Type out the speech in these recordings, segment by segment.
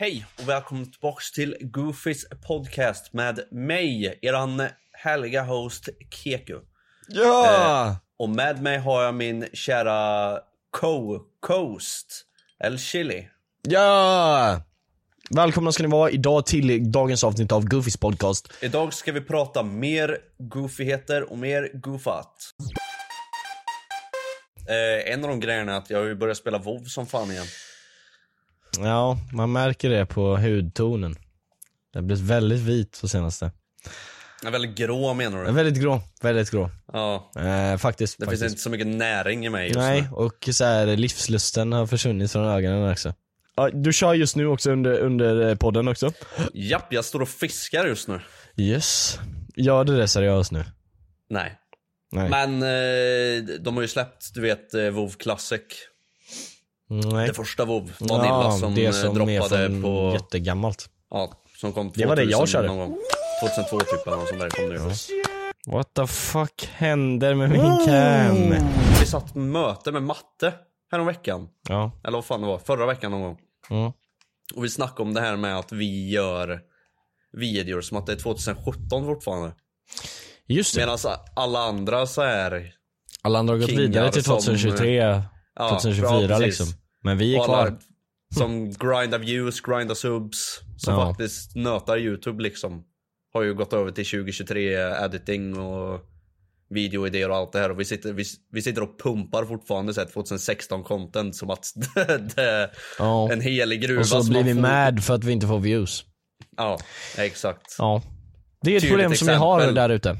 Hej och välkommen tillbaks till Goofys podcast med mig, eran härliga host Keku. Ja! Eh, och med mig har jag min kära co-coast, El Chili. Ja! Välkomna ska ni vara idag till dagens avsnitt av Goofys podcast. Idag ska vi prata mer goofigheter och mer goofat. Eh, en av de grejerna är att jag har ju börjat spela WoW som fan igen. Ja, man märker det på hudtonen. Den har blivit väldigt vit på senaste. Är väldigt grå menar du? är väldigt grå, väldigt grå. Ja. Eh, faktiskt. Det faktiskt. finns inte så mycket näring i mig just Nej, nu. och så här, livslusten har försvunnit från ögonen också. Ja, du kör just nu också under, under eh, podden också? Japp, jag står och fiskar just nu. Yes. Gör det det seriöst nu? Nej. Nej. Men eh, de har ju släppt, du vet, eh, WoW Classic. Nej. Det första WoW, Vanilla som, det eh, som droppade på... jättegammalt. Ja, som kom 2000 Det var det jag körde. någon gång. 2002 typ eller något sånt där kom det ju. What the fuck händer med min cam? Vi satt möte med matte häromveckan. Ja. Eller vad fan det var, förra veckan någon gång. Mm. Och vi snackade om det här med att vi gör videor som att det är 2017 fortfarande. Just det. Medan alla andra så är Alla andra har gått vidare till som, 2023, ja, 2024 ja, liksom. Men vi är kvar. som grindar views, grindar subs. Som Ja. faktiskt nötar youtube liksom. Har ju gått över till 2023 editing och videoidéer och allt det här. Och vi sitter, vi, vi sitter och pumpar fortfarande så här 2016 content som att det är Ja. en helig gruva. Och så blir vi får- mad för att vi inte får views. Ja, exakt. Ja. Det är ett Tydligt problem som vi har där ute.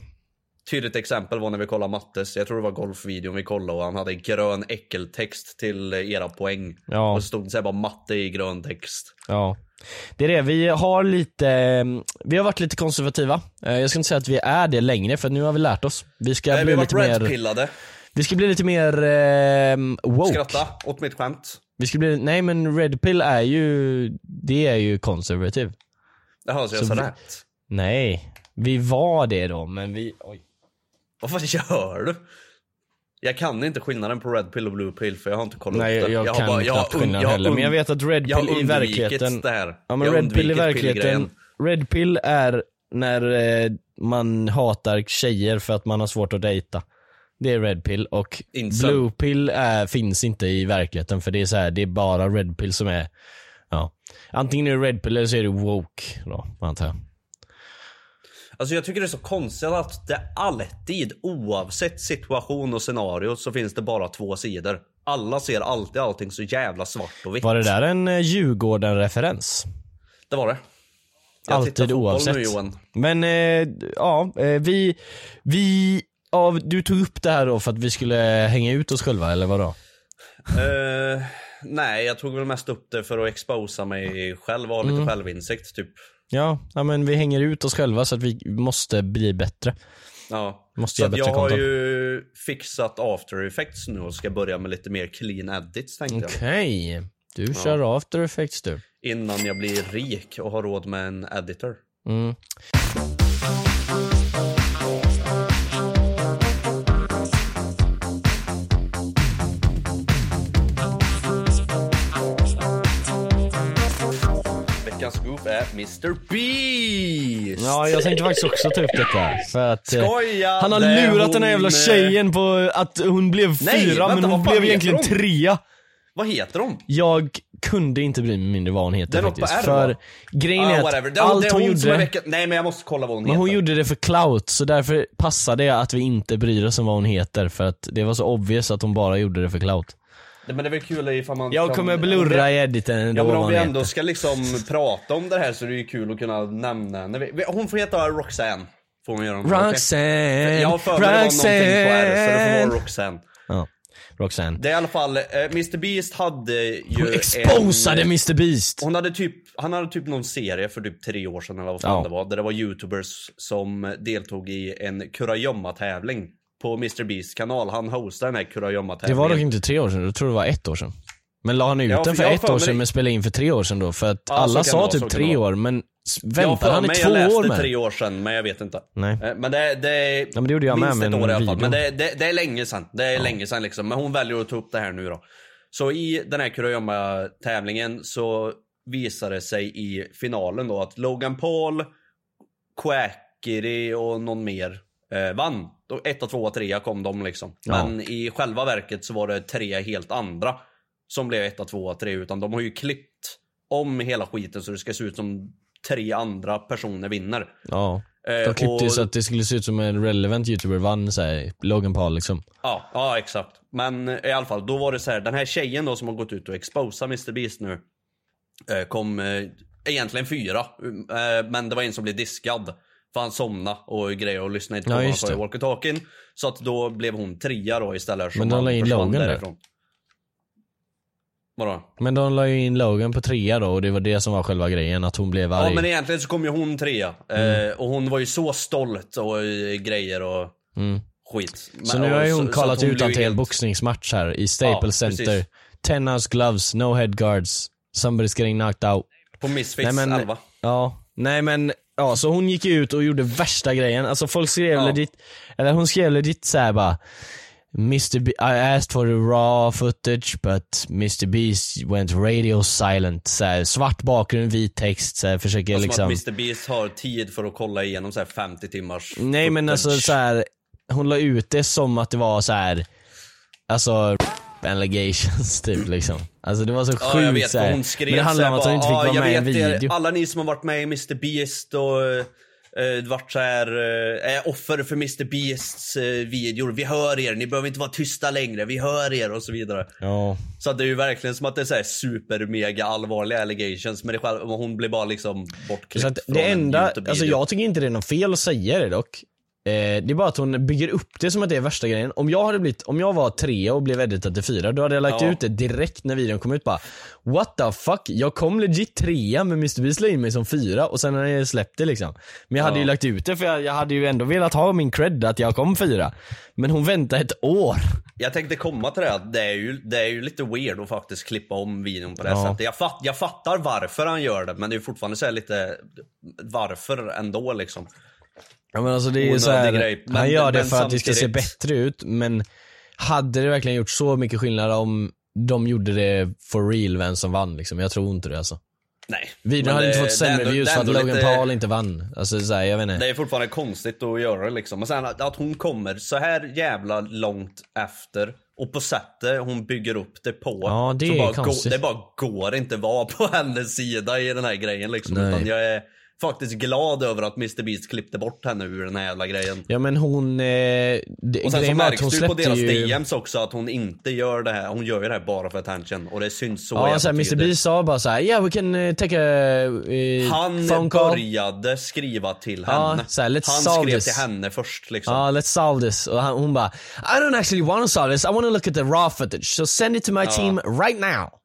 Tydligt exempel var när vi kollade Mattes, jag tror det var golfvideon vi kollade och han hade grön äckeltext till era poäng. Ja. Och så stod det så här bara matte i grön text. Ja. Det är det, vi har lite, vi har varit lite konservativa. Eh, Jag ska inte säga att vi är det längre för nu har vi lärt oss. Vi ska Nej, vi bli varit lite mer, redpillade. vi ska bli lite mer eh, woke. Skratta åt mitt skämt. Vi ska bli, nej men red pill är ju, det är ju konservativ. Jaha, så jag Så sa vi- rätt. Nej, vi var det då men vi, oj. Vad fan gör du? Jag kan inte skillnaden på red pill och blue pill för jag har inte kollat Nej upp det. jag, har kan bara- jag knappt skillnaden jag heller men jag vet att red jag pill i verkligheten det här. Ja men Jag red pill i verkligheten, red pill är när eh, man hatar tjejer för att man har svårt att dejta. Det är red pill och Incel. blue pill är, finns inte i verkligheten för det är så här, det är bara red pill som är, ja. Antingen är det red pill eller så är det woke då, antar jag. Alltså jag tycker det är så konstigt att det alltid, oavsett situation och scenario, så finns det bara två sidor. Alla ser alltid allting så jävla svart och vitt. Var det där en eh, Djurgården-referens? Det var det. Jag Alltid oavsett. Nu, Johan. Men eh, ja, eh, vi, vi, ja, du tog upp det här då för att vi skulle hänga ut oss själva eller vadå? Eh, nej, jag tog väl mest upp det för att exposa mig själv och ha lite Mm. självinsikt typ. Ja, ja, men vi hänger ut oss själva så att vi måste bli bättre. Ja. Måste Så jag har ju fixat after effects nu och ska börja med lite mer clean edits tänkte jag. Okej. Du kör after effects du. Innan jag blir rik och har råd med en editor. Mm. Är Mr Beast! Ja, jag tänkte faktiskt också ta upp detta. För att eh, Skojade han har lurat den här jävla hon, tjejen på att hon blev Nej, fyra, vänta, men hon blev egentligen hon? trea. Vad heter de? Jag kunde inte bry mig mindre vad hon heter på faktiskt. R, va? för grejen Ah, är att Det, allt det hon hon gjorde, veckan... Nej men jag måste kolla vad hon men heter. hon gjorde det för clout, så därför passade det att vi inte bryr oss om vad hon heter. För att det var så obvious att hon bara gjorde det för clout. Nej, men det är väl kul ifall man Jag kan- kommer blurra i editen ändå Ja men om vi heter. ändå ska liksom prata om det här så är det ju kul att kunna nämna henne. Hon får heta Roxanne. Får hon göra om? Roxanne, Jag har för mig någonting på R så det får vara Roxanne. Ja, Roxanne. Det är i alla fall, eh, Mr Beast hade ju Hon exposade en, Mr Beast! Hon hade typ, han hade typ någon serie för typ tre år sedan eller vad fan Ja. det var. Där det var youtubers som deltog i en kurragömma-tävling. På Mr Beasts kanal. Han hostade den här Det kurragömma-tävlingen. var dock inte tre år sedan, jag tror det var ett år sedan. Men la han ut Ja, den för jag har ett för år sedan det. men spelade in för tre år sedan då? För att Ja, alla det sa vara, typ tre det år men Jag väntade han i två jag läste år med tre det? år sedan men jag vet inte. Nej. Eh, Men det, det är men det gjorde jag minst med ett år i alla fall. Men det, det, det är länge sedan. Det är länge sedan liksom. Men hon väljer att ta upp det här nu då. Så i den här kurragömma-tävlingen så visar det sig i finalen då att Logan Paul, Quackery och någon mer eh, vann. Då, etta, tvåa, trea kom de liksom. Ja. Men i själva verket så var det tre helt andra som blev etta, tvåa, tre. Utan de har ju klippt om hela skiten så det ska se ut som tre andra personer vinner. Ja. Eh, De klippte ju så att det skulle se ut som en relevant youtuber vann såhär, Logan Paul liksom. Ja, ja exakt. Men eh, i alla fall, då var det så här, den här tjejen då som har gått ut och exposat Mr Beast nu eh, kom egentligen fyra, men det var en som blev diskad. För han somnade och grejer och lyssnade inte på Ja, vad han sa i det. walkie-talkien. Så att då blev hon trea då istället. Men de la in Logan där. därifrån. Vadå? Men de la ju in Logan på trea då och det var det som var själva grejen, att hon blev arg. Ja men egentligen så kom ju hon trea. Mm. Eh, och hon var ju så stolt och eh, grejer och Mm. skit. Så Men- nu har ju hon så- så kallat att ut han till en boxningsmatch här i Staples Ja, precis. Center. 10 ounce gloves, no head guards, somebody's getting knocked out. På Misfits Nej, men- 11. Ja, nej men, ja så hon gick ut och gjorde värsta grejen. Alltså folk skrev Ja. legit, eller hon skrev legit såhär bara Mr. B- I asked for the raw footage but Mr. Beast went radio silent. Så här, svart bakgrund, vit text, så här, försöker Som liksom att Mr Beast har tid för att kolla igenom så här 50 timmars Nej men alltså footage. så här, hon la ut det som att det var så här, alltså allegations typ liksom. Alltså det var så sjukt Ja jag vet så vad här. hon skrev Men det handlar om att hon inte fick vara "Ja, med i en vet er, video. Alla ni som har varit med i Mr Beast och eh, varit så här, eh, är offer för Mr Beasts eh, videor. Vi hör er, ni behöver inte vara tysta längre. Vi hör er och så vidare. Ja. Så det är ju verkligen som att det är så här super mega allvarliga allegations. Men det själv, hon blir bara liksom bortklippt Så att från det en enda, YouTube-video. alltså jag tycker inte det är något fel att säga det dock. Eh, det är bara att hon bygger upp det som att det är värsta grejen. Om jag hade blivit, om jag var tre och blev editad till fyra, då hade jag lagt Ja. ut det direkt när videon kom ut bara What the fuck? Jag kom legit trea men Mr Beast la in mig som fyra och sen har jag släppt det liksom. Men jag hade Ja. ju lagt ut det för jag, jag hade ju ändå velat ha min cred att jag kom fyra. Men hon väntade ett år. Jag tänkte komma till det att det är ju, det är ju lite weird att faktiskt klippa om videon på det Ja. sättet. Jag, fatt, jag fattar varför han gör det, men det är ju fortfarande så lite varför ändå liksom. Ja men alltså det är ju Onödig så här, grej. Men- han gör det för att det ska se bättre ut men hade det verkligen gjort så mycket skillnad om de gjorde det for real vem som vann liksom? Jag tror inte det alltså. Nej. Videon hade inte det- fått sämre ändå- views för att Logan lite- Paul inte vann. Alltså så här, jag vet inte. Det är fortfarande konstigt att göra det liksom. Men sen att, hon kommer så här jävla långt efter och på sättet hon bygger upp det på. Ja, det är bara konstigt. Går, det bara går inte vara på hennes sida i den här grejen liksom. Nej. Utan jag är faktiskt glad över att Mr Beast klippte bort henne ur den här jävla grejen. Ja men hon, eh, det, Och sen så märks hon det på deras ju... DMs också att hon inte gör det här. Hon gör ju det här bara för attention. Och det syns så Ja såhär, Mr. Beast sa bara såhär, yeah we can uh, take a uh, Han phone call. började skriva till Ja, henne. så här, let's Han solve skrev this. till henne först liksom. Ja, let's solve this. Och han, hon bara, I don't actually want to solve this, I want to look at the raw footage, so send it to my team right now.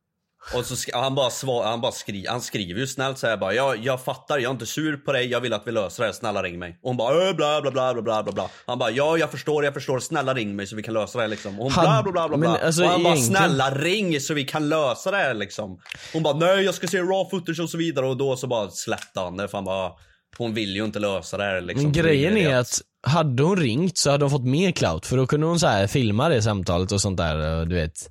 Och så sk- han bara, svar, han bara skri, han skriver ju snällt så här bara jag, jag fattar, jag är inte sur på dig, jag vill att vi löser det här, snälla ring mig. Och hon bara äh, bla bla bla bla bla bla. Han bara ja jag förstår, jag förstår, snälla ring mig så vi kan lösa det här liksom. Och hon Han- bla bla bla bla men bla. alltså, och han bara egentligen- snälla ring så vi kan lösa det här liksom. Hon bara nej jag ska se raw footage och så vidare och då så bara släppte han det för han bara hon vill ju inte lösa det här liksom. Men grejen är att hade hon ringt så hade hon fått mer clout för då kunde hon så här filma det samtalet och sånt där du vet.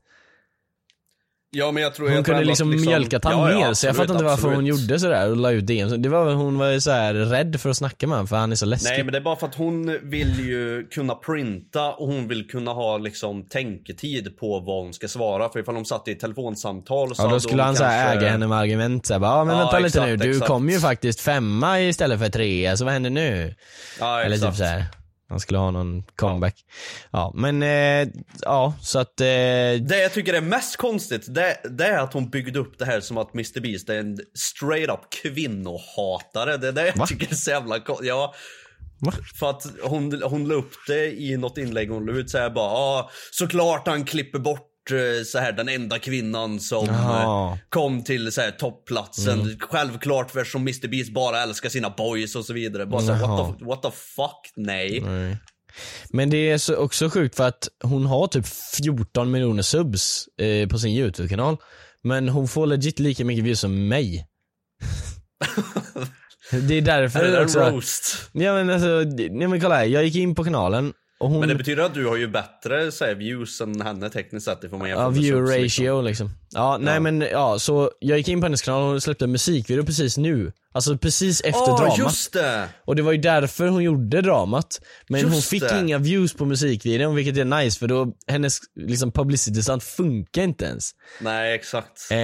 Ja men jag tror Hon jag tror kunde ändå liksom, att mjölkat han Ja, ja, mer så jag fattar inte varför hon gjorde sådär och la ut det. Det var hon var ju så här rädd för att snacka med honom för han är så läskig. Nej men det är bara för att hon vill ju kunna printa och hon vill kunna ha liksom tänketid på vad hon ska svara. För ifall de satt i ett telefonsamtal så Ja då skulle han här kanske- äga henne med argument såhär bara, ja men Ja, vänta lite exakt, nu, du exakt. kom ju faktiskt femma istället för trea, så vad händer nu? Ja, Eller exakt. typ såhär. Han skulle ha någon comeback. Ja, men eh, ja så att eh, Det jag tycker är mest konstigt, det, det är att hon byggde upp det här som att Mr Beast är en straight up kvinnohatare. Det är det jag Va? tycker är så jävla konstigt. Ja, Va? För att hon, hon la upp det i något inlägg hon la ut så här bara, ja såklart han klipper bort så här den enda kvinnan som Jaha. eh, kom till så här toppplatsen. Självklart eftersom Mr Beast bara älskar sina boys och så vidare. Bara så här, what, the, what the fuck, nej. Nej. Men det är så också sjukt för att hon har typ 14 miljoner subs eh, på sin YouTube-kanal. Men hon får legit lika mycket views som mig. det är därför Är det också. roast? Ja men alltså, nej men kolla här, jag gick in på kanalen hon... Men det betyder att du har ju bättre så här, views än henne tekniskt sett. Det får man jämföra Ja, view ratio liksom. Ja, nej Ja. men ja, så jag gick in på hennes kanal och hon släppte en musikvideo precis nu. Alltså precis efter Åh, dramat. just det! Och det var ju därför hon gjorde dramat. Men Just hon fick det. inga views på musikvideon vilket är nice för då, hennes liksom publicity stunt funkar inte ens. Nej, exakt. Eh,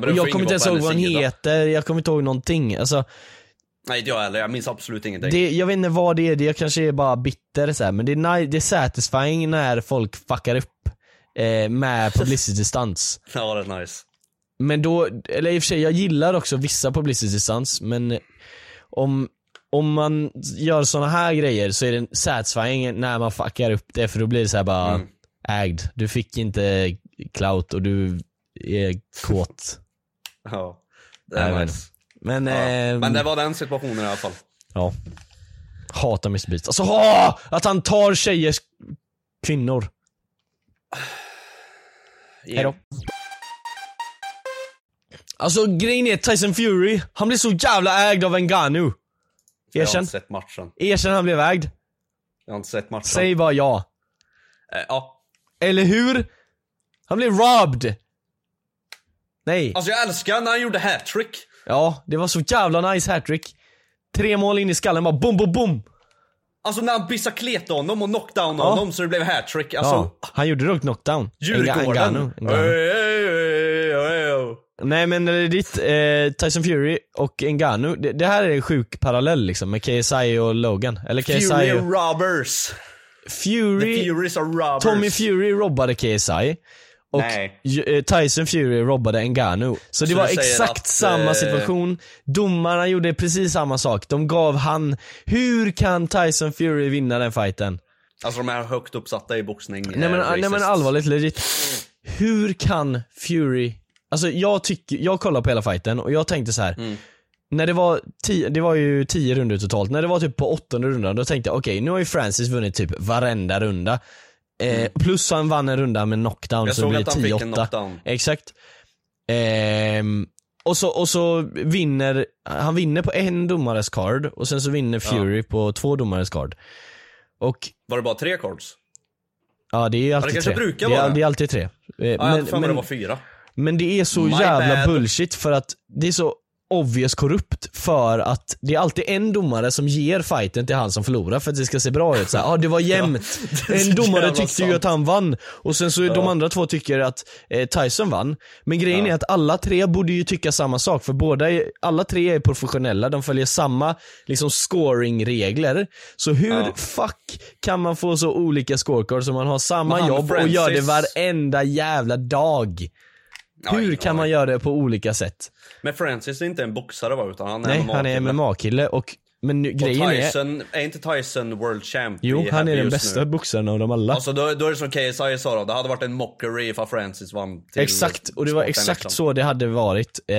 får jag kommer inte ens ihåg vad hon heter, jag kommer inte ihåg någonting. Alltså, Nej, inte jag heller. Jag minns absolut ingenting. det, jag vet inte vad det är, det jag kanske är bara bitter så här, men det är, det är satisfying när folk fuckar upp eh, med publicity stunts. Ja, det är nice. Men då, eller i och för sig, jag gillar också vissa publicity stunts, men om, om man gör såna här grejer så är det satisfying när man fuckar upp det för då blir det så här bara Mm. ägd. Du fick inte clout och du är kåt. Ja, det är nice. Men, Ja. eh, Men det var den situationen i alla fall. ja. Hatar Mr Beast. Alltså ha! Att han tar tjejers kvinnor. Hejdå. Alltså grejen är Tyson Fury, han blir så jävla ägd av Ngannou. Jag har Erkänn. inte sett matchen. Erkänn han blev ägd. Jag har inte sett matchen. Säg bara ja. Eh, ja. Eller hur? Han blev robbed. Nej. Alltså jag älskar när han gjorde hattrick. Ja, det var så jävla nice hattrick. Tre mål in i skallen bara bom, bom, bom. Alltså när han bicicletade honom och knockdown Ja. honom så det blev hattrick. Alltså, Ja, han gjorde dock knockdown. Djurgården. Nej men det är ditt, eh, Tyson Fury och Ngannou, det, det här är en sjuk parallell liksom med KSI och Logan. Eller KSI Fury och... robbers. The Fury, Furies are robbers. Tommy Fury robbade KSI. Och Nej. Eh, Tyson Fury robbade Ngannou. Så det Så var exakt att, samma eh, situation. Domarna gjorde precis samma sak. De gav han, hur kan Tyson Fury vinna den fighten? Alltså de är högt uppsatta i boxning. Nej men, eh, nej men allvarligt legit. Hur kan Fury, alltså jag tycker, jag kollade på hela fighten och jag tänkte så här. Mm. När det var, tio, det var ju tio runder totalt, när det var typ på åttonde rundan då tänkte jag okej nu har ju Francis vunnit typ varenda runda. Eh, plus han vann en runda med knockdown. Jag så det såg blir att han fick en 10-8. knockdown. Exakt. Ehm, och, så, och så vinner, han vinner på en domares card och sen så vinner Fury på två domares card. Och Var det bara tre cards? Ja det är alltid kanske tre. brukar det, är, vara. det är alltid tre. Eh, Ja, jag men, för mig det men, var fyra. men det är så My jävla bad. bullshit för att det är så obvious korrupt för att det är alltid en domare som ger fighten till han som förlorar för att det ska se bra ut. Ja ah, det var jämnt. det så en domare tyckte ju sant. att han vann och sen så de andra två tycker att eh, Tyson vann. Men grejen är att alla tre borde ju tycka samma sak för båda är, alla tre är professionella, de följer samma liksom scoring-regler. Så hur Ja. fuck kan man få så olika scorecards om man har samma jobb och gör det varenda jävla dag? Ja, Hur kan man göra det på olika sätt? Men Francis är inte en boxare va, utan han är Nej, MMA han är -kille. MMA-kille och men nu, Och grejen är, Tyson, är inte Tyson world champ jo han är den bästa nu? boxaren av dem alla. Alltså då, då är det som KSI sa då, det hade varit en mockery ifall Francis vann till exakt, och det var exakt liksom. så det hade varit. Eh,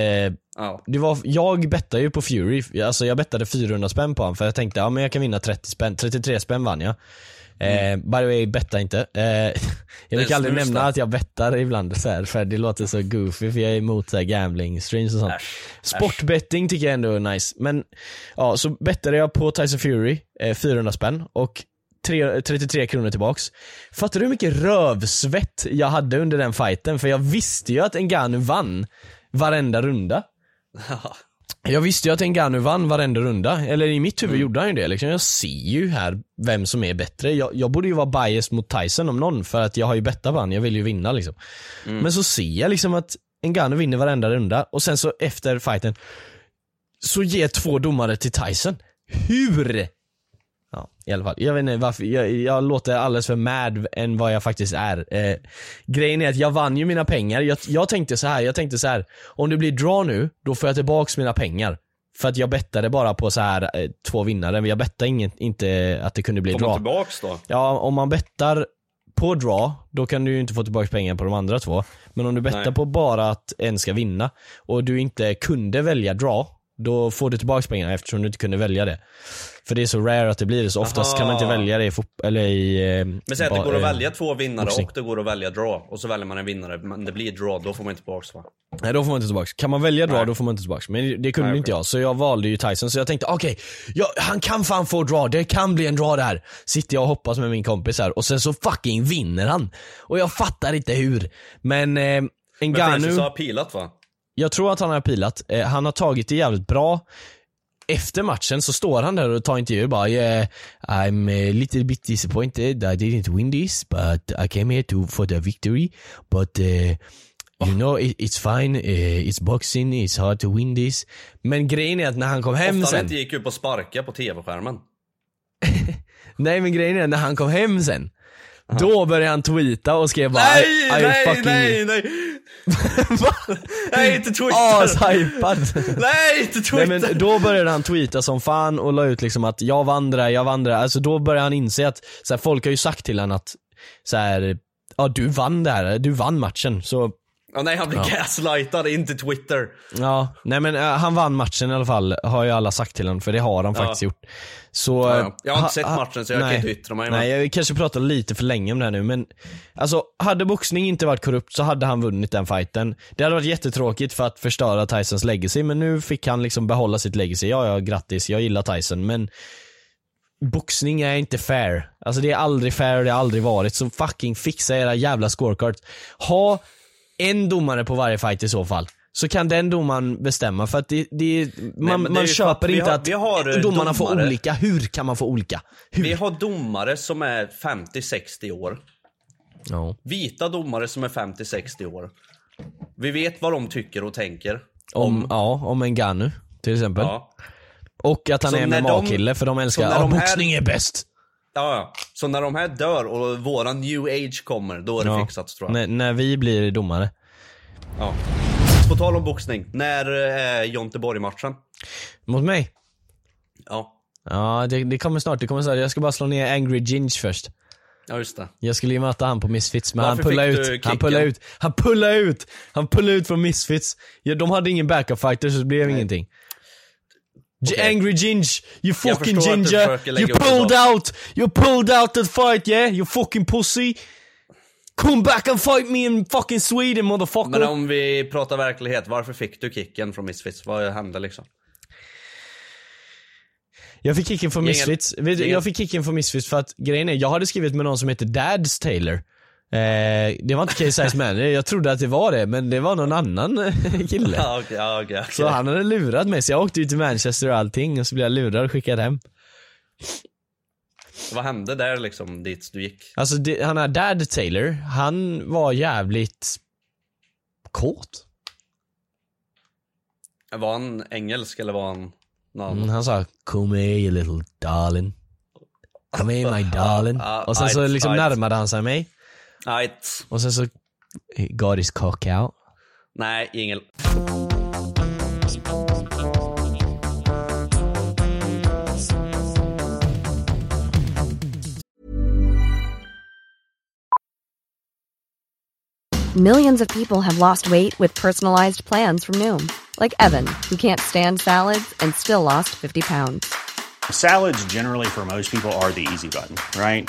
Ja. det var, jag bettade ju på Fury, alltså jag bettade 400 spänn på honom för jag tänkte ja men jag kan vinna 30 spänn, 33 spänn vann jag. Eh, by the way, betta inte. Eh, jag brukar aldrig nämna att jag bettar ibland så här, för det låter så goofy för jag är emot så gambling streams och sånt. Äsch, Sportbetting tycker jag ändå är nice. Men ja, så bettade jag på Tyson Fury, eh, 400 spänn och tre- 33 kronor tillbaks. Fattar du hur mycket rövsvett jag hade under den fighten? För jag visste ju att Ngannou vann varenda runda. Jag visste ju att Ngannou vann varenda runda, eller i mitt huvud gjorde han ju det liksom. Jag ser ju här vem som är bättre. Jag, jag borde ju vara biased mot Tyson om någon, för att jag har ju bettat på han, jag vill ju vinna liksom. Men så ser jag liksom att Ngannou vinner varenda runda, och sen så efter fighten så ger två domare till Tyson. Hur? Ja, i alla fall. Jag vet inte varför, jag, jag låter alldeles för mad än vad jag faktiskt är. Eh, grejen är att jag vann ju mina pengar. Jag, jag tänkte så här, jag tänkte så här. om det blir draw nu, då får jag tillbaks mina pengar. För att jag bettade bara på så här eh, två vinnare, jag bettade inget, inte att det kunde bli Får man draw. tillbaks då? Ja, om man bettar på draw, då kan du ju inte få tillbaka pengar på de andra två. Men om du bettar Nej. på bara att en ska vinna, och du inte kunde välja draw, då får du tillbaka pengarna eftersom du inte kunde välja det. För det är så rare att det blir det, så oftast kan man inte Aha. välja det i eller i... eh, Men säg att det går att eh, välja två vinnare boxning. och det går att välja draw. Och så väljer man en vinnare, men det blir draw, då får man inte tillbaks va? Nej då får man inte tillbaka. Kan man välja draw Nej. då får man inte tillbaka. Men det kunde Nej, inte jag, så jag valde ju Tyson. Så jag tänkte okej, ja, han kan fan få draw, det kan bli en draw där. Sitter jag och hoppas med min kompis här och sen så fucking vinner han. Och jag fattar inte hur. Men eh, Men Francis har pilat va? jag tror att han har pilat. Eh, han har tagit det jävligt bra. Efter matchen så står han där och tar intervjuer bara yeah, I'm a little bit disappointed I didn't win this but I came here to for the victory but uh, you know it, it's fine, uh, it's boxing, it's hard to win this. Men grejen är att när han kom hem Ofta han sen, inte gick upp och sparka på tv-skärmen. nej men grejen är när han kom hem sen, då började han tweeta och skrev bara Nej, I, I nej, fucking nej, nej! nej, inte Twitter! ashypad. Nej, inte Twitter! Nej men då började han tweeta som fan och la ut liksom att jag vann det jag vann det. Alltså då började han inse att, så här, folk har ju sagt till honom att, så här, ja du vann det här, du vann matchen. Så, Ja, nej, han blir gaslightad, inte Twitter. ja, nej men äh, han vann matchen i alla fall, har ju alla sagt till honom, för det har han faktiskt gjort. Så, Ja, ja. Jag har inte sett matchen, så jag kan nej. inte yttra mig, Nej, jag kanske pratar lite för länge om det här nu men, alltså hade boxning inte varit korrupt så hade han vunnit den fighten. Det hade varit jättetråkigt för att förstöra Tysons legacy, men nu fick han liksom behålla sitt legacy. Ja, ja, grattis, jag gillar Tyson, men boxning är inte fair. Alltså det är aldrig fair och det har aldrig varit, så fucking fixa era jävla scorecards. Ha en domare på varje fight i så fall. Så kan den domaren bestämma för att det, det man, men det man köper att inte har- att domarna får domare. olika. Hur kan man få olika? Hur? Vi har domare som är 50-60 år. Ja. Vita domare som är 50-60 år. Vi vet vad de tycker och tänker. Om, ja, om en Ganu till exempel. Ja. Och att han Så är MMA-kille för de älskar, när ja här- boxning är bäst. Ja. Så när de här dör och våran new age kommer, då är det Ja. fixat tror jag. När, när vi blir domare. Ja. På tal om boxning, när är Jonte Borg-matchen? Mot mig? Ja. Ja, det, det kommer snart. Det kommer snart. Jag ska bara slå ner Angry Ginge först. Ja, just det. Jag skulle ju möta han på Misfits, men Varför han pullade ut. Han pullade ut. Han pullade ut! Han pullade ut från Misfits. Ja, de hade ingen backup fighter så det blev ingenting. Okej. Angry Ginge, you fucking ginger, you pulled out, you pulled out that fight yeah, you fucking pussy. Come back and fight me in fucking Sweden motherfucker. Men om vi pratar verklighet, varför fick du kicken från Misfits? Vad hände liksom? Jag fick kicken från Misfits. Jag fick kicken från Misfits för att grejen är, jag hade skrivit med någon som heter Dads Taylor. Eh, det var inte K-Size Manager, jag trodde att det var det, men det var någon annan eh, kille. Okej, ja, okej, okej. Så han hade lurat mig, så jag åkte ut till Manchester och allting och så blev jag lurad och skickad hem. Vad hände där liksom, dit du gick? Alltså det, han är Dad Taylor, han var jävligt kåt. Var han engelsk eller var han någon Mm, han sa 'Come here you little darling' Come here my darling. Och sen så liksom närmade han sig mig. Right. Og så, så got his cock out. Nei, jingle. Millions of people have lost weight with personalized plans from Noom, like Evan, who can't stand salads and still lost 50 pounds. Salads, generally, for most people, are the easy button, right?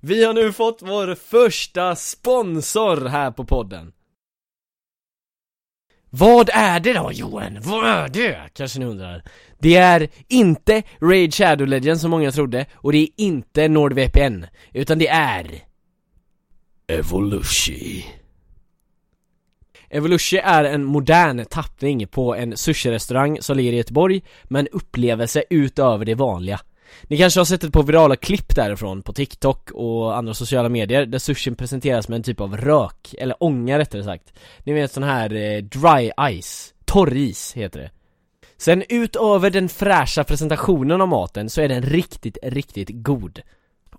Vi har nu fått vår första sponsor här på podden. Vad är det då Johan? Vad är det? Kanske ni undrar. Det är inte Raid Shadow Legends som många trodde och det är inte NordVPN utan det är Evolution. Evolution är en modern tappning på en sushi-restaurang som ligger i Göteborg med en upplevelse utöver det vanliga. Ni kanske har sett ett par virala klipp därifrån på TikTok och andra sociala medier där sushin presenteras med en typ av rök, eller ånga rättare sagt. Ni vet sån här eh, dry ice, torris heter det. Sen utöver den fräscha presentationen av maten så är den riktigt, riktigt god.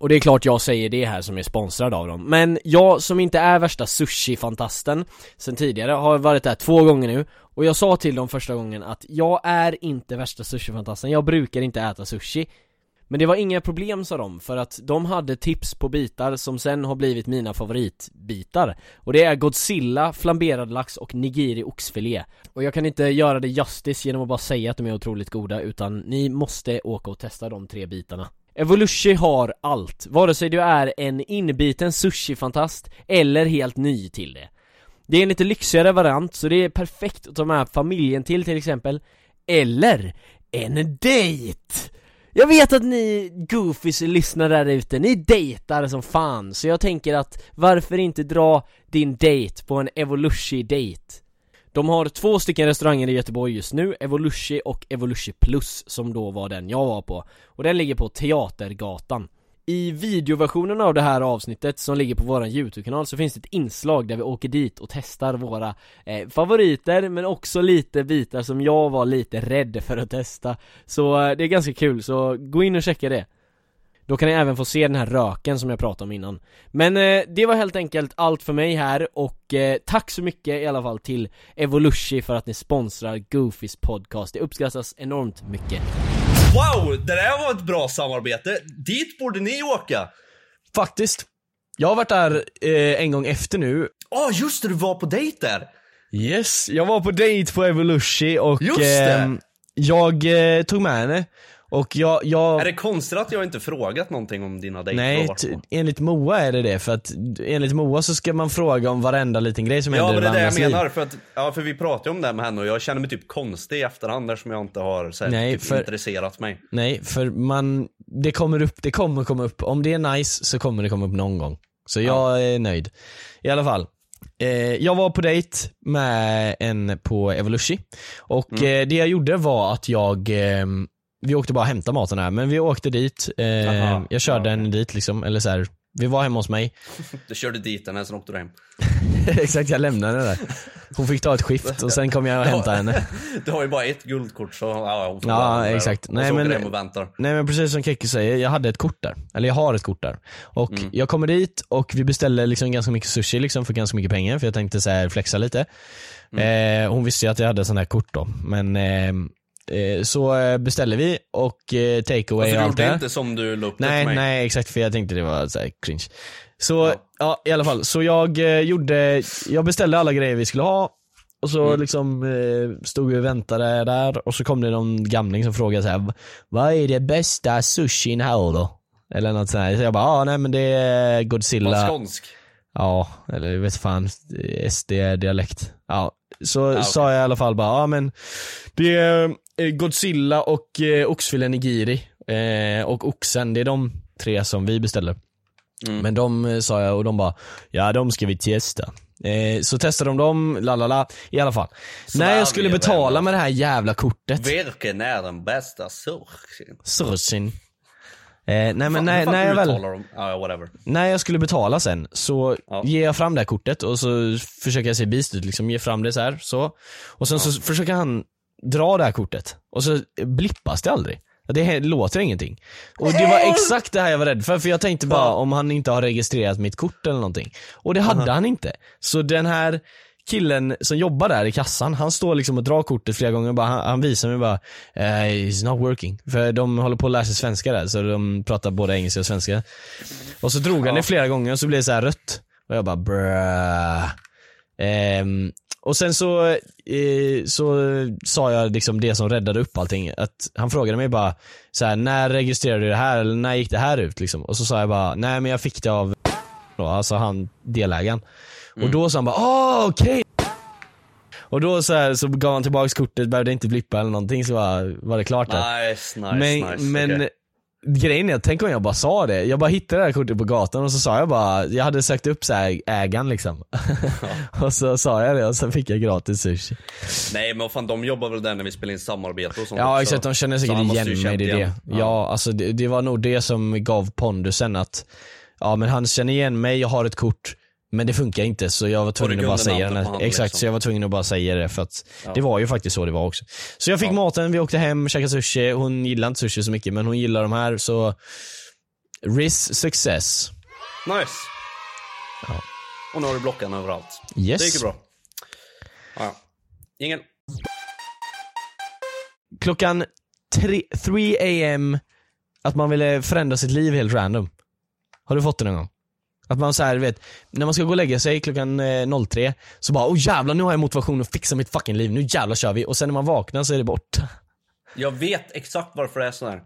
Och det är klart jag säger det här som är sponsrad av dem Men jag som inte är värsta sushi-fantasten Sen tidigare har varit där två gånger nu Och jag sa till dem första gången att jag är inte värsta sushi-fantasten Jag brukar inte äta sushi men det var inga problem sa de för att de hade tips på bitar som sen har blivit mina favoritbitar Och det är Godzilla, flamberad lax och nigiri oxfilé Och jag kan inte göra det justice genom att bara säga att de är otroligt goda utan ni måste åka och testa de tre bitarna Evolution har allt, vare sig du är en inbiten sushi-fantast eller helt ny till det. Det är en lite lyxigare variant, så det är perfekt att ta med familjen till till exempel. Eller en dejt! Jag vet att ni goofies lyssnar där ute, ni dejtar som fan, så jag tänker att varför inte dra din dejt på en Evolushi-dejt? De har två stycken restauranger i Göteborg just nu, Evolution och Evolution Plus som då var den jag var på Och den ligger på Teatergatan i videoversionen av det här avsnittet som ligger på våran YouTube-kanal så finns det ett inslag där vi åker dit och testar våra eh, favoriter men också lite bitar som jag var lite rädd för att testa. Så eh, det är ganska kul, så gå in och checka det då kan ni även få se den här röken som jag pratade om innan Men eh, det var helt enkelt allt för mig här och eh, tack så mycket i alla fall till Evolution för att ni sponsrar Goofys podcast Det uppskattas enormt mycket Wow, det där var ett bra samarbete. Dit borde ni åka. Faktiskt. Jag har varit där eh, en gång efter nu. Ja, oh, just det, du var på dejt där. Yes, jag var på dejt på Evolution och Just det. eh, jag eh, tog med henne. Och jag, jag Är det konstigt att jag inte frågat någonting om dina dejter Nej, enligt Moa är det det, för att enligt Moa så ska man fråga om varenda liten grej som Ja händer men det är i det jag liv. menar, för att, ja för vi pratade om det här med henne och jag känner mig typ konstig i efterhand eftersom jag inte har så här, Nej, typ, för- intresserat mig. Nej, för man, det kommer upp, det kommer komma upp, om det är nice så kommer det komma upp någon gång. Så jag är nöjd. I alla fall. Eh, jag var på dejt med en på Evolution och Mm. eh, det jag gjorde var att jag eh, vi åkte bara och hämtade maten här, men vi åkte dit, eh, jag körde ja, henne dit liksom, eller så här, vi var hemma hos mig. Du körde dit henne, sen åkte du hem. Exakt, jag lämnade henne där. Hon fick ta ett skift och sen kom jag och hämtade henne. Du har ju bara ett guldkort så ja, hon får Ja, exakt. Och Nej, men- hem och väntar. Nej men precis som Kekki säger, jag hade ett kort där. Eller jag har ett kort där. Och Mm. jag kommer dit och vi beställer liksom ganska mycket sushi liksom för ganska mycket pengar för jag tänkte så här flexa lite. Mm. Eh, hon visste ju att jag hade sån här kort då. Men eh, så eh, beställer vi och eh, takeaway och allt det inte som du la upp Nej, mig. nej exakt för jag tänkte det var så här cringe. Så ja. i alla fall, så jag eh, gjorde, jag beställde alla grejer vi skulle ha och så Mm. liksom eh, stod vi och väntade där och så kom det någon gamling som frågade så här, vad är det bästa sushin här då? Eller något sånt här. Så jag bara, ah, nej men det är Var Godzilla. skånsk. Ja, eller vet fan, SD-dialekt. Ja, så okej. sa jag i alla fall bara, ja men det är eh, Godzilla och eh, oxfilé nigiri eh, och oxen, det är de tre som vi beställer. Mm. Men de eh, sa jag och de bara, ja de ska vi testa. Eh, så testade de dem, la la la, i alla fall. När jag skulle Sverige, betala med det här jävla kortet, Vilken är den bästa surchen? sursin. Eh, nej men när, när jag väl? Ja, whatever. när jag skulle betala sen så Ja. ger jag fram det här kortet och så försöker jag se beast ut, liksom ge fram det så här så. Och sen så försöker han dra det här kortet och så blippas det aldrig. Det låter ingenting. Och det var exakt det här jag var rädd för, för jag tänkte bara om han inte har registrerat mitt kort eller någonting. Och det hade han inte. Så den här killen som jobbar där i kassan, han står liksom och drar kortet flera gånger och bara, han, han visar mig bara eh, It's not working. För de håller på att lära sig svenska där, så de pratar både engelska och svenska. Och så drog han det flera gånger och så blev det så här rött. Och jag bara bröh. Ehm, och sen så, eh, så sa jag liksom det som räddade upp allting. Att han frågade mig bara så här, när registrerade du det här? Eller när gick det här ut? Liksom. Och så sa jag bara, nej men jag fick det av då, alltså han delägaren. Och då sa han bara, ah okej. Och då så, här, så gav han tillbaks kortet, behövde inte blippa eller någonting så var, var det klart. Nice, nice, Men, nice. men okej. grejen är, tänk om jag bara sa det. Jag bara hittade det här kortet på gatan och så sa jag bara, jag hade sökt upp så här ägaren liksom. och så sa jag det och så fick jag gratis sushi. Nej men fan, de jobbar väl där när vi spelar in samarbete och sånt Ja också. exakt, de känner säkert igen mig, det det. igen. Ja, alltså det, det var nog det som gav pondusen att, ja men han känner igen mig, jag har ett kort, men det funkar inte så jag var tvungen att bara säga han, Exakt, liksom. så jag var tvungen att bara säga det för att Ja. det var ju faktiskt så det var också. Så jag fick Ja. maten, vi åkte hem, käkade sushi, hon gillar inte sushi så mycket men hon gillar de här så Riz success. Nice. Och nu har du blockan överallt. Yes. Det gick ju bra. Ja, ja. Ingen. Klockan 3, 3 am att man ville förändra sitt liv helt random. Har du fått det någon gång? Att man så här, vet, när man ska gå och lägga sig klockan eh, 03, så bara åh jävlar nu har jag motivation att fixa mitt fucking liv, nu jävlar kör vi. Och sen när man vaknar så är det borta. Jag vet exakt varför det är så här.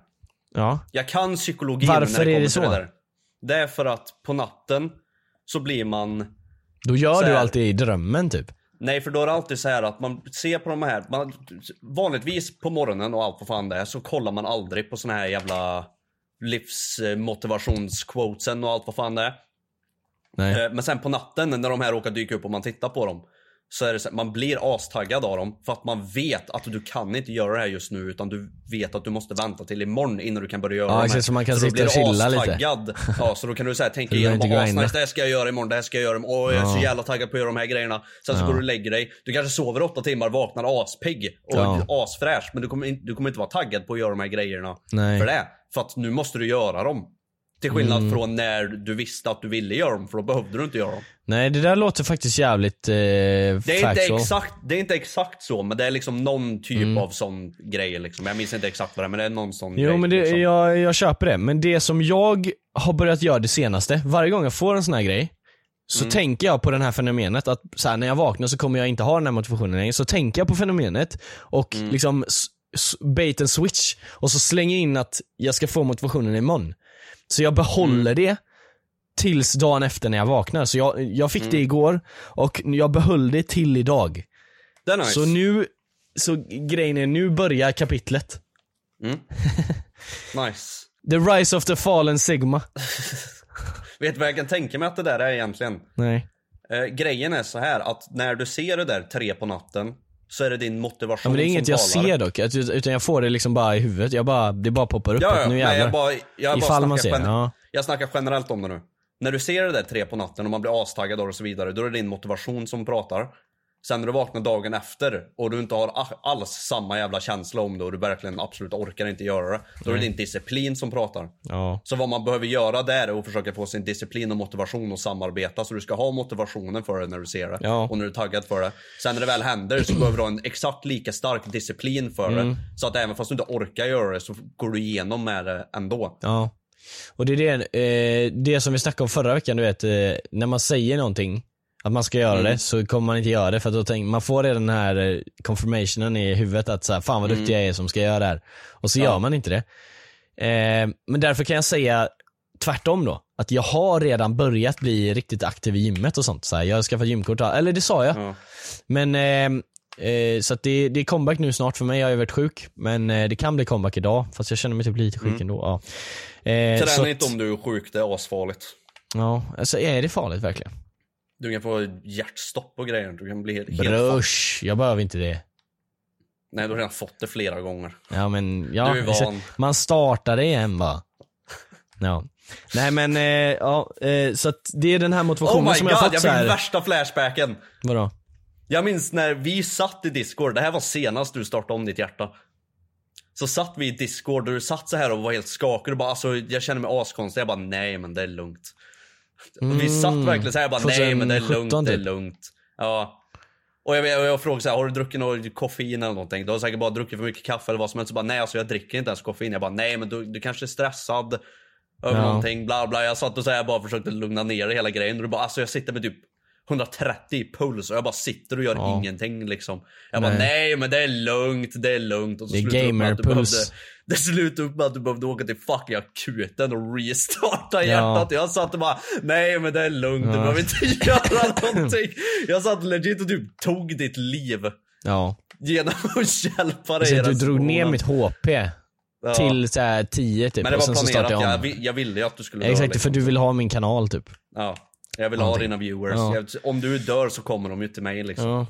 Ja. Jag kan psykologin Varför när det är kommer det till så? det där. Det är för att på natten så blir man Då gör Så du alltid i drömmen typ. Nej för då är det alltid så här att man ser på de här, man, vanligtvis på morgonen och allt vad fan det är så kollar man aldrig på såna här jävla livsmotivationsquotesen och allt vad fan det är. Nej. Eh, Men sen på natten när de här råkar dyka upp och man tittar på dem så är det så, man blir astaggad av dem för att man vet att du kan inte göra det här just nu utan du vet att du måste vänta till imorgon innan du kan börja göra Ja, de här. exakt, så man kan då sitta och chilla lite. Ja, så då kan du så här, tänka igenom, asnice, det här ska jag göra imorgon, det här ska jag göra imorgon, åh jag är så jävla taggad på att göra de här grejerna. Sen så Ja. går du och lägger dig, du kanske sover åtta timmar, vaknar aspigg och Ja. asfräsch men du kommer, inte, du kommer inte vara taggad på att göra de här grejerna Nej. för det. För att nu måste du göra dem. Till skillnad Mm. från när du visste att du ville göra dem, för då behövde du inte göra dem. Nej det där låter faktiskt jävligt eh, Det är, inte exakt, det är inte exakt så, men det är liksom någon typ av sån grej liksom. Jag minns inte exakt vad det är, men det är någon sån Jo grej. men det, liksom. jag, jag köper det, men det som jag har börjat göra det senaste, varje gång jag får en sån här grej, så tänker jag på det här fenomenet att så här, när jag vaknar så kommer jag inte ha den här motivationen längre, så tänker jag på fenomenet och liksom s- s- bait and switch och så slänger in att jag ska få motivationen imorgon. Så jag behåller det tills dagen efter när jag vaknar. Så jag, jag fick det igår och jag behöll det till idag. Det är nice. Så nu, så grejen är, nu börjar kapitlet. Nice. The Rise of the Fallen Sigma. Vet du vad jag kan tänka mig att det där är egentligen? Nej. Eh, grejen är så här att när du ser det där tre på natten så är det din motivation Ja, men det är inget jag talar. ser dock, utan jag får det liksom bara i huvudet. Jag bara, det bara poppar upp Ja, ja, nu jävlar. jag bara, jag bara Ifall man ser ja. Jag snackar generellt om det nu. När du ser det där tre på natten och man blir astaggad och så vidare, då är det din motivation som pratar. Sen när du vaknar dagen efter och du inte har alls samma jävla känsla om det och du verkligen absolut orkar inte göra det. Då är det din disciplin som pratar. Ja. Så vad man behöver göra där är att försöka få sin disciplin och motivation och samarbeta. Så du ska ha motivationen för det när du ser det. Ja. Och när du är taggad för det. Sen när det väl händer så behöver du ha en exakt lika stark disciplin för Mm. det. Så att även fast du inte orkar göra det så går du igenom med det ändå. Ja. Och det är det, eh, det som vi snackade om förra veckan, du vet, eh, när man säger någonting, att man ska göra Mm. det, så kommer man inte göra det för att då tänker man får redan den här eh, confirmationen i huvudet att så här, fan vad duktig jag är som ska göra det här. Och så Mm. Ja. gör man inte det. Eh, men därför kan jag säga tvärtom då. Att jag har redan börjat bli riktigt aktiv i gymmet och sånt. Så här, jag har skaffat gymkort, eller det sa jag. Ja. Men, eh, eh, så det, det är comeback nu snart för mig, jag har ju varit sjuk. Men eh, det kan bli comeback idag, fast jag känner mig typ lite sjuk ändå. Ja. Eh, Träna att- inte om du är sjuk, det är asfarligt. Ja, alltså är det farligt verkligen? Du kan få hjärtstopp och grejer, du kan bli helt... Brösch, jag behöver inte det. Nej, du har redan fått det flera gånger. Ja men, ja, Du är van. man startar det igen bara. Ja. Nej men, eh, ja, eh, så att det är den här motivationen Oh som god, jag har fått jag fick här. värsta flashbacken. Vadå? Jag minns när vi satt i Discord, det här var senast du startade om ditt hjärta. Så satt vi i Discord och du satt så här och var helt skakig och bara alltså jag känner mig askonstig. Jag bara nej men det är lugnt. Och vi satt verkligen så här jag bara nej men det är 2017 lugnt, det är typ. lugnt. Ja. Och jag, och jag frågade så här, har du druckit något koffein eller någonting? Du har säkert bara druckit för mycket kaffe eller vad som helst. Så bara nej alltså jag dricker inte ens koffein. Jag bara nej men du, du kanske är stressad. Över Ja. någonting bla bla. Jag satt och så här bara försökte lugna ner hela grejen. Och du bara alltså jag sitter med typ 130 i puls och jag bara sitter och gör Ja. ingenting liksom. Jag bara Nej. nej men det är lugnt, det är lugnt. Och så Det är du gamerpuls. behövde- Det slutade upp med att du behövde åka till fucking akuten och restarta Ja. hjärtat. Jag satt och bara nej men det är lugnt, du Ja. behöver inte göra någonting. Jag satt legit och typ tog ditt liv Ja. genom att hjälpa dig. Så du drog ner situationen. mitt HP Ja. till så här 10 typ Men det och var sen planerat, jag jag, ville ju att du skulle dö, Exakt, liksom. för du vill ha min kanal typ. Ja, jag vill ha dina viewers. Ja. Jag, om du dör så kommer de ju till mig liksom. Ja.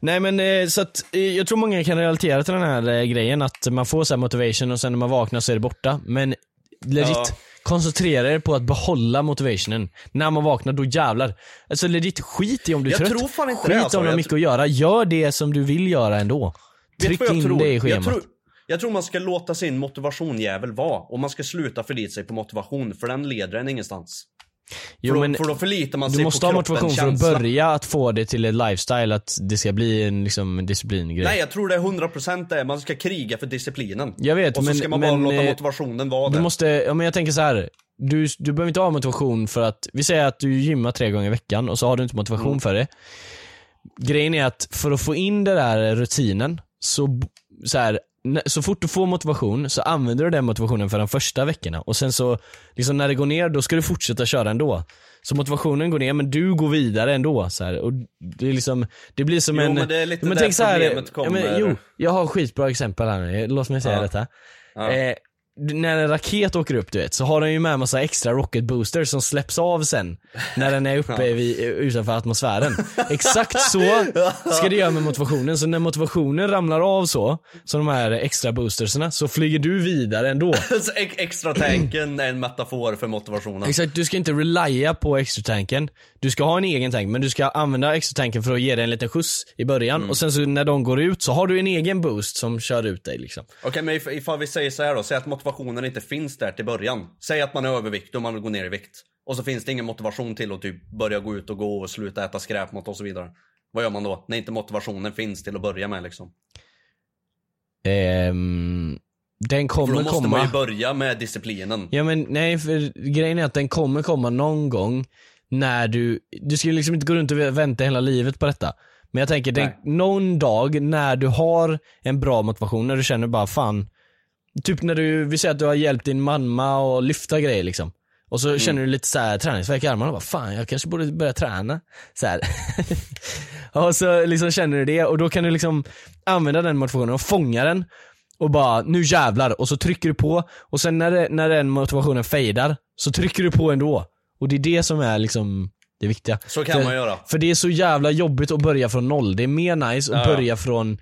Nej men eh, så att, eh, jag tror många kan relatera till den här eh, grejen att man får så här motivation och sen när man vaknar så är det borta. Men legit, Ja. koncentrera er på att behålla motivationen. När man vaknar, då jävlar. Alltså legit, skit i om du är Jag trött. tror fan inte skit det, alltså. om du har Jag mycket att göra. Gör det som du vill göra ändå. Tryck jag in tror? det i jag schemat. tror, jag tror man ska låta sin motivationjävel vara och man ska sluta förlita sig på motivation för den leder en ingenstans. Jo, för, men då, för då förlitar man du sig måste på ha motivation för att börja att få det till ett lifestyle, att det ska bli en liksom, en disciplingrej. Nej jag tror det är 100% det, man ska kriga för disciplinen. Jag vet, och så men- ska man men, bara låta eh, motivationen vara Du där. måste, ja men jag tänker så här. Du, du behöver inte ha motivation för att, vi säger att du gymmar tre gånger i veckan och så har du inte motivation Mm. för det. Grejen är att för att få in den där rutinen, så, så här, så fort du får motivation så använder du den motivationen för de första veckorna och sen så, liksom när det går ner, då ska du fortsätta köra ändå. Så motivationen går ner men du går vidare ändå så här. och det är liksom, det blir som Jo, en... men det är lite men där tänk så här, problemet ja, men, kommer. jo, jag har skitbra exempel här nu, låt mig säga Ja. detta. Ja. Eh, när en raket åker upp du vet, så har den ju med massa extra rocket boosters som släpps av sen när den är uppe vid, utanför atmosfären. Exakt så ska det göra med motivationen, så när motivationen ramlar av så, som de här extra boosterserna, så flyger du vidare ändå. Så ex- extra tanken är en metafor för motivationen. Exakt, du ska inte relya på extra tanken. Du ska ha en egen tank, men du ska använda extra tanken för att ge dig en liten skjuts i början och sen så när de går ut så har du en egen boost som kör ut dig liksom. Okej men if- ifall vi säger så här då, säg att motivationen inte finns där till början. Säg att man är överviktig och man vill gå ner i vikt. Och så finns det ingen motivation till att typ börja gå ut och gå och sluta äta skräpmat och så vidare. Vad gör man då? När inte motivationen finns till att börja med liksom. Ehm, den kommer då måste komma. man ju börja med disciplinen. Ja men nej, för grejen är att den kommer komma någon gång när du, du ska ju liksom inte gå runt och vänta hela livet på detta. Men jag tänker, den, någon dag när du har en bra motivation, när du känner bara fan, typ när du, vi säger att du har hjälpt din mamma att lyfta grejer liksom. Och Mm. så känner du lite så här träningsvärk i armarna och bara fan jag kanske borde börja träna. Så och så liksom känner du det och då kan du liksom använda den motivationen och fånga den och bara nu jävlar och så trycker du på och sen när, det, när den motivationen fejdar så trycker du på ändå. Och det är det som är liksom det viktiga. Så kan för, man göra. För det är så jävla jobbigt att börja från noll. Det är mer nice att Ja, ja. börja från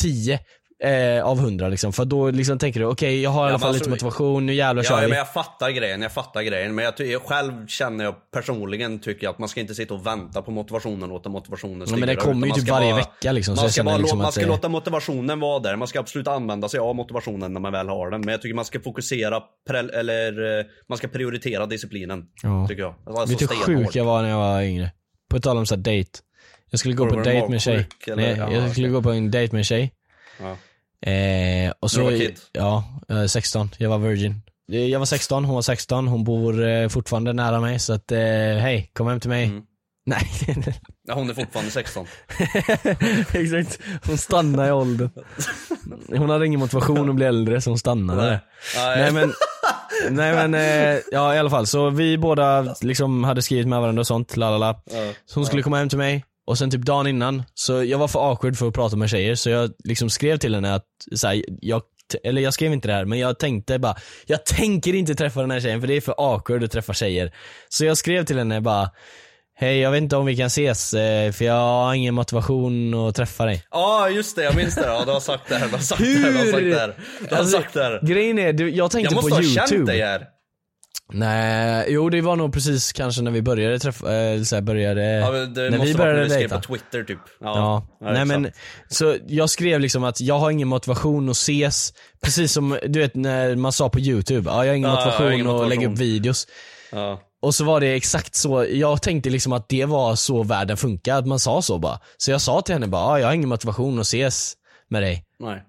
10 eh, av 100 liksom. För då liksom tänker du, okej jag har i alla fall alltså- lite motivation, nu jävlar kör Ja, vi. men jag fattar grejen, jag fattar grejen. Men jag, jag själv känner jag personligen tycker att man ska inte sitta och vänta på motivationen och låta motivationen Ja, styra. men det kommer ju typ varje bara- vecka liksom. Man jag ska, bara, liksom man ska det- låta motivationen vara där, man ska absolut använda sig av motivationen när man väl har den. Men jag tycker man ska fokusera, eller eh, man ska prioritera disciplinen. Ja. Tycker jag. Alltså Vet du hur sjuk jag var när jag var yngre? På tal om så här date. Jag skulle gå på du date med en tjej. Nej, Ja, jag skulle gå på en date med en tjej. Ja. Eh, och så, Du var kid? Ja, eh, 16. Jag var virgin. Eh, Jag var 16, hon var 16. Hon bor eh, fortfarande nära mig så att, eh, hej, kom hem till mig. Mm. Nej. Ja, hon är fortfarande 16. Exakt. Hon stannar i åldern. Hon hade ingen motivation att bli äldre så hon stannade. Nej. Nej men, Nej men, eh, ja i alla fall, så vi båda liksom hade skrivit med varandra och sånt, lalala. Så hon skulle komma hem till mig, och sen typ dagen innan, så jag var för awkward för att prata med tjejer, så jag liksom skrev till henne att, så här, jag eller jag skrev inte det här, men jag tänkte bara, jag tänker inte träffa den här tjejen för det är för awkward att träffa tjejer. Så jag skrev till henne bara, hej jag vet inte om vi kan ses, eh, för jag har ingen motivation att träffa dig. Ja just det, jag minns det. Ja, du har sagt det här, du har sagt det här, du har sagt det här. Du har Alltså, sagt det här. Grejen är, du, jag tänkte Jag måste på ha youtube. känt dig här. Nej, jo det var nog precis kanske när vi började träffa, eh, så här, började, Ja, när vi började du skrev dejta. på Twitter typ. Ja, ja nej men, så jag skrev liksom att jag har ingen motivation att ses, precis som du vet när man sa på youtube, ja jag har ingen Ja, motivation att lägga upp videos. Och så var det exakt så, jag tänkte liksom att det var så världen funkar, att man sa så bara. Så jag sa till henne bara, ja, jag har ingen motivation att ses med dig. Nej.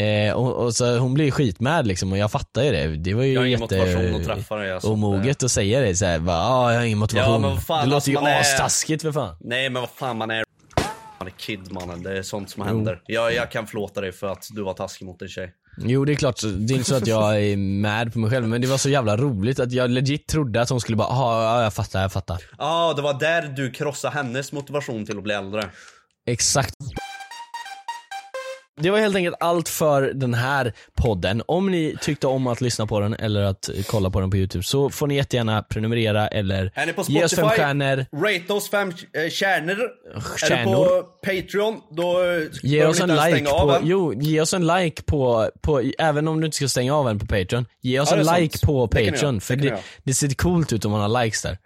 Eh, och, och så hon blev skitmad liksom och jag fattar ju det. Det var ju Jag har ingen jätte motivation att träffa dig, alltså. omoget att säga det såhär, bara, ja jag har ingen motivation. Ja, men vad fan, det låter alltså, ju man är- astaskigt för fan. Nej men vad fan man är man är kid mannen, det är sånt som händer. Jag, jag kan förlåta dig för att du var taskig mot en tjej. Jo det är klart, det är inte så att jag är mad på mig själv men det var så jävla roligt att jag legit trodde att hon skulle bara, "Ja, ja jag fattar, jag fattar. Ja, det var där du krossade hennes motivation till att bli äldre. Exakt. Det var helt enkelt allt för den här podden. Om ni tyckte om att lyssna på den eller att kolla på den på youtube så får ni jättegärna prenumerera eller Är ni på ge oss fem Spotify? stjärnor. Rate oss fem eh, stjärnor. Är Stjärnor. på Patreon, då eh, Ge oss ni en like på, jo, ge oss en like på, på, även om du inte ska stänga av en på Patreon. Ge oss Ja, det en like sant. på Det ni Patreon göra. för Det ni det, det ser coolt ut om man har likes där.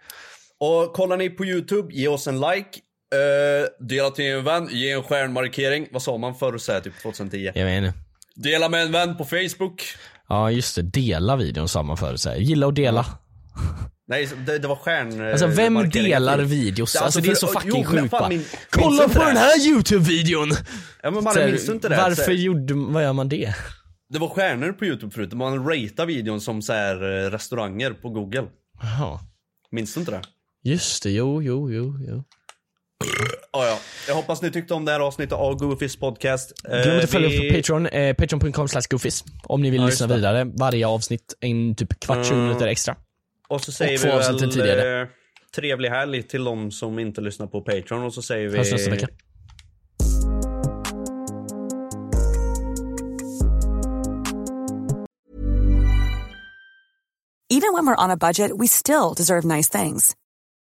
Och kollar ni på youtube, ge oss en like. Uh, dela till en vän, ge en stjärnmarkering. Vad sa man förr så här, typ 2010? Jag vet inte. Dela med en vän på Facebook. Ja just det, dela videon sa man förut så här. Gilla och dela. Nej, det, det var stjärn... eh, Alltså vem delar videos? Det- Alltså, det är så för- fucking sjukt bara. min- Kolla på den här youtube-videon! Ja men Så man här, minns du inte det? Så Varför här, gjorde, vad gör man det? Det var stjärnor på youtube förut, man ratear videon som så här eh, restauranger på google. Jaha. Minns du inte det? Just det, jo, jo, jo, jo. Ja, ja. Jag hoppas ni tyckte om det här avsnittet av Goofys podcast. Eh, Glöm inte att följa vi- på Patreon, eh, patreon.com slash goofies. Om ni vill Ja, lyssna det. vidare. Varje avsnitt, en typ kvart, 20 Mm. minuter extra. Och så säger och vi väl tidigare. eh, trevlig helg till de som inte lyssnar på Patreon och så säger vi... Hörs nästa vecka. Even when we're on a budget, we still deserve nice things.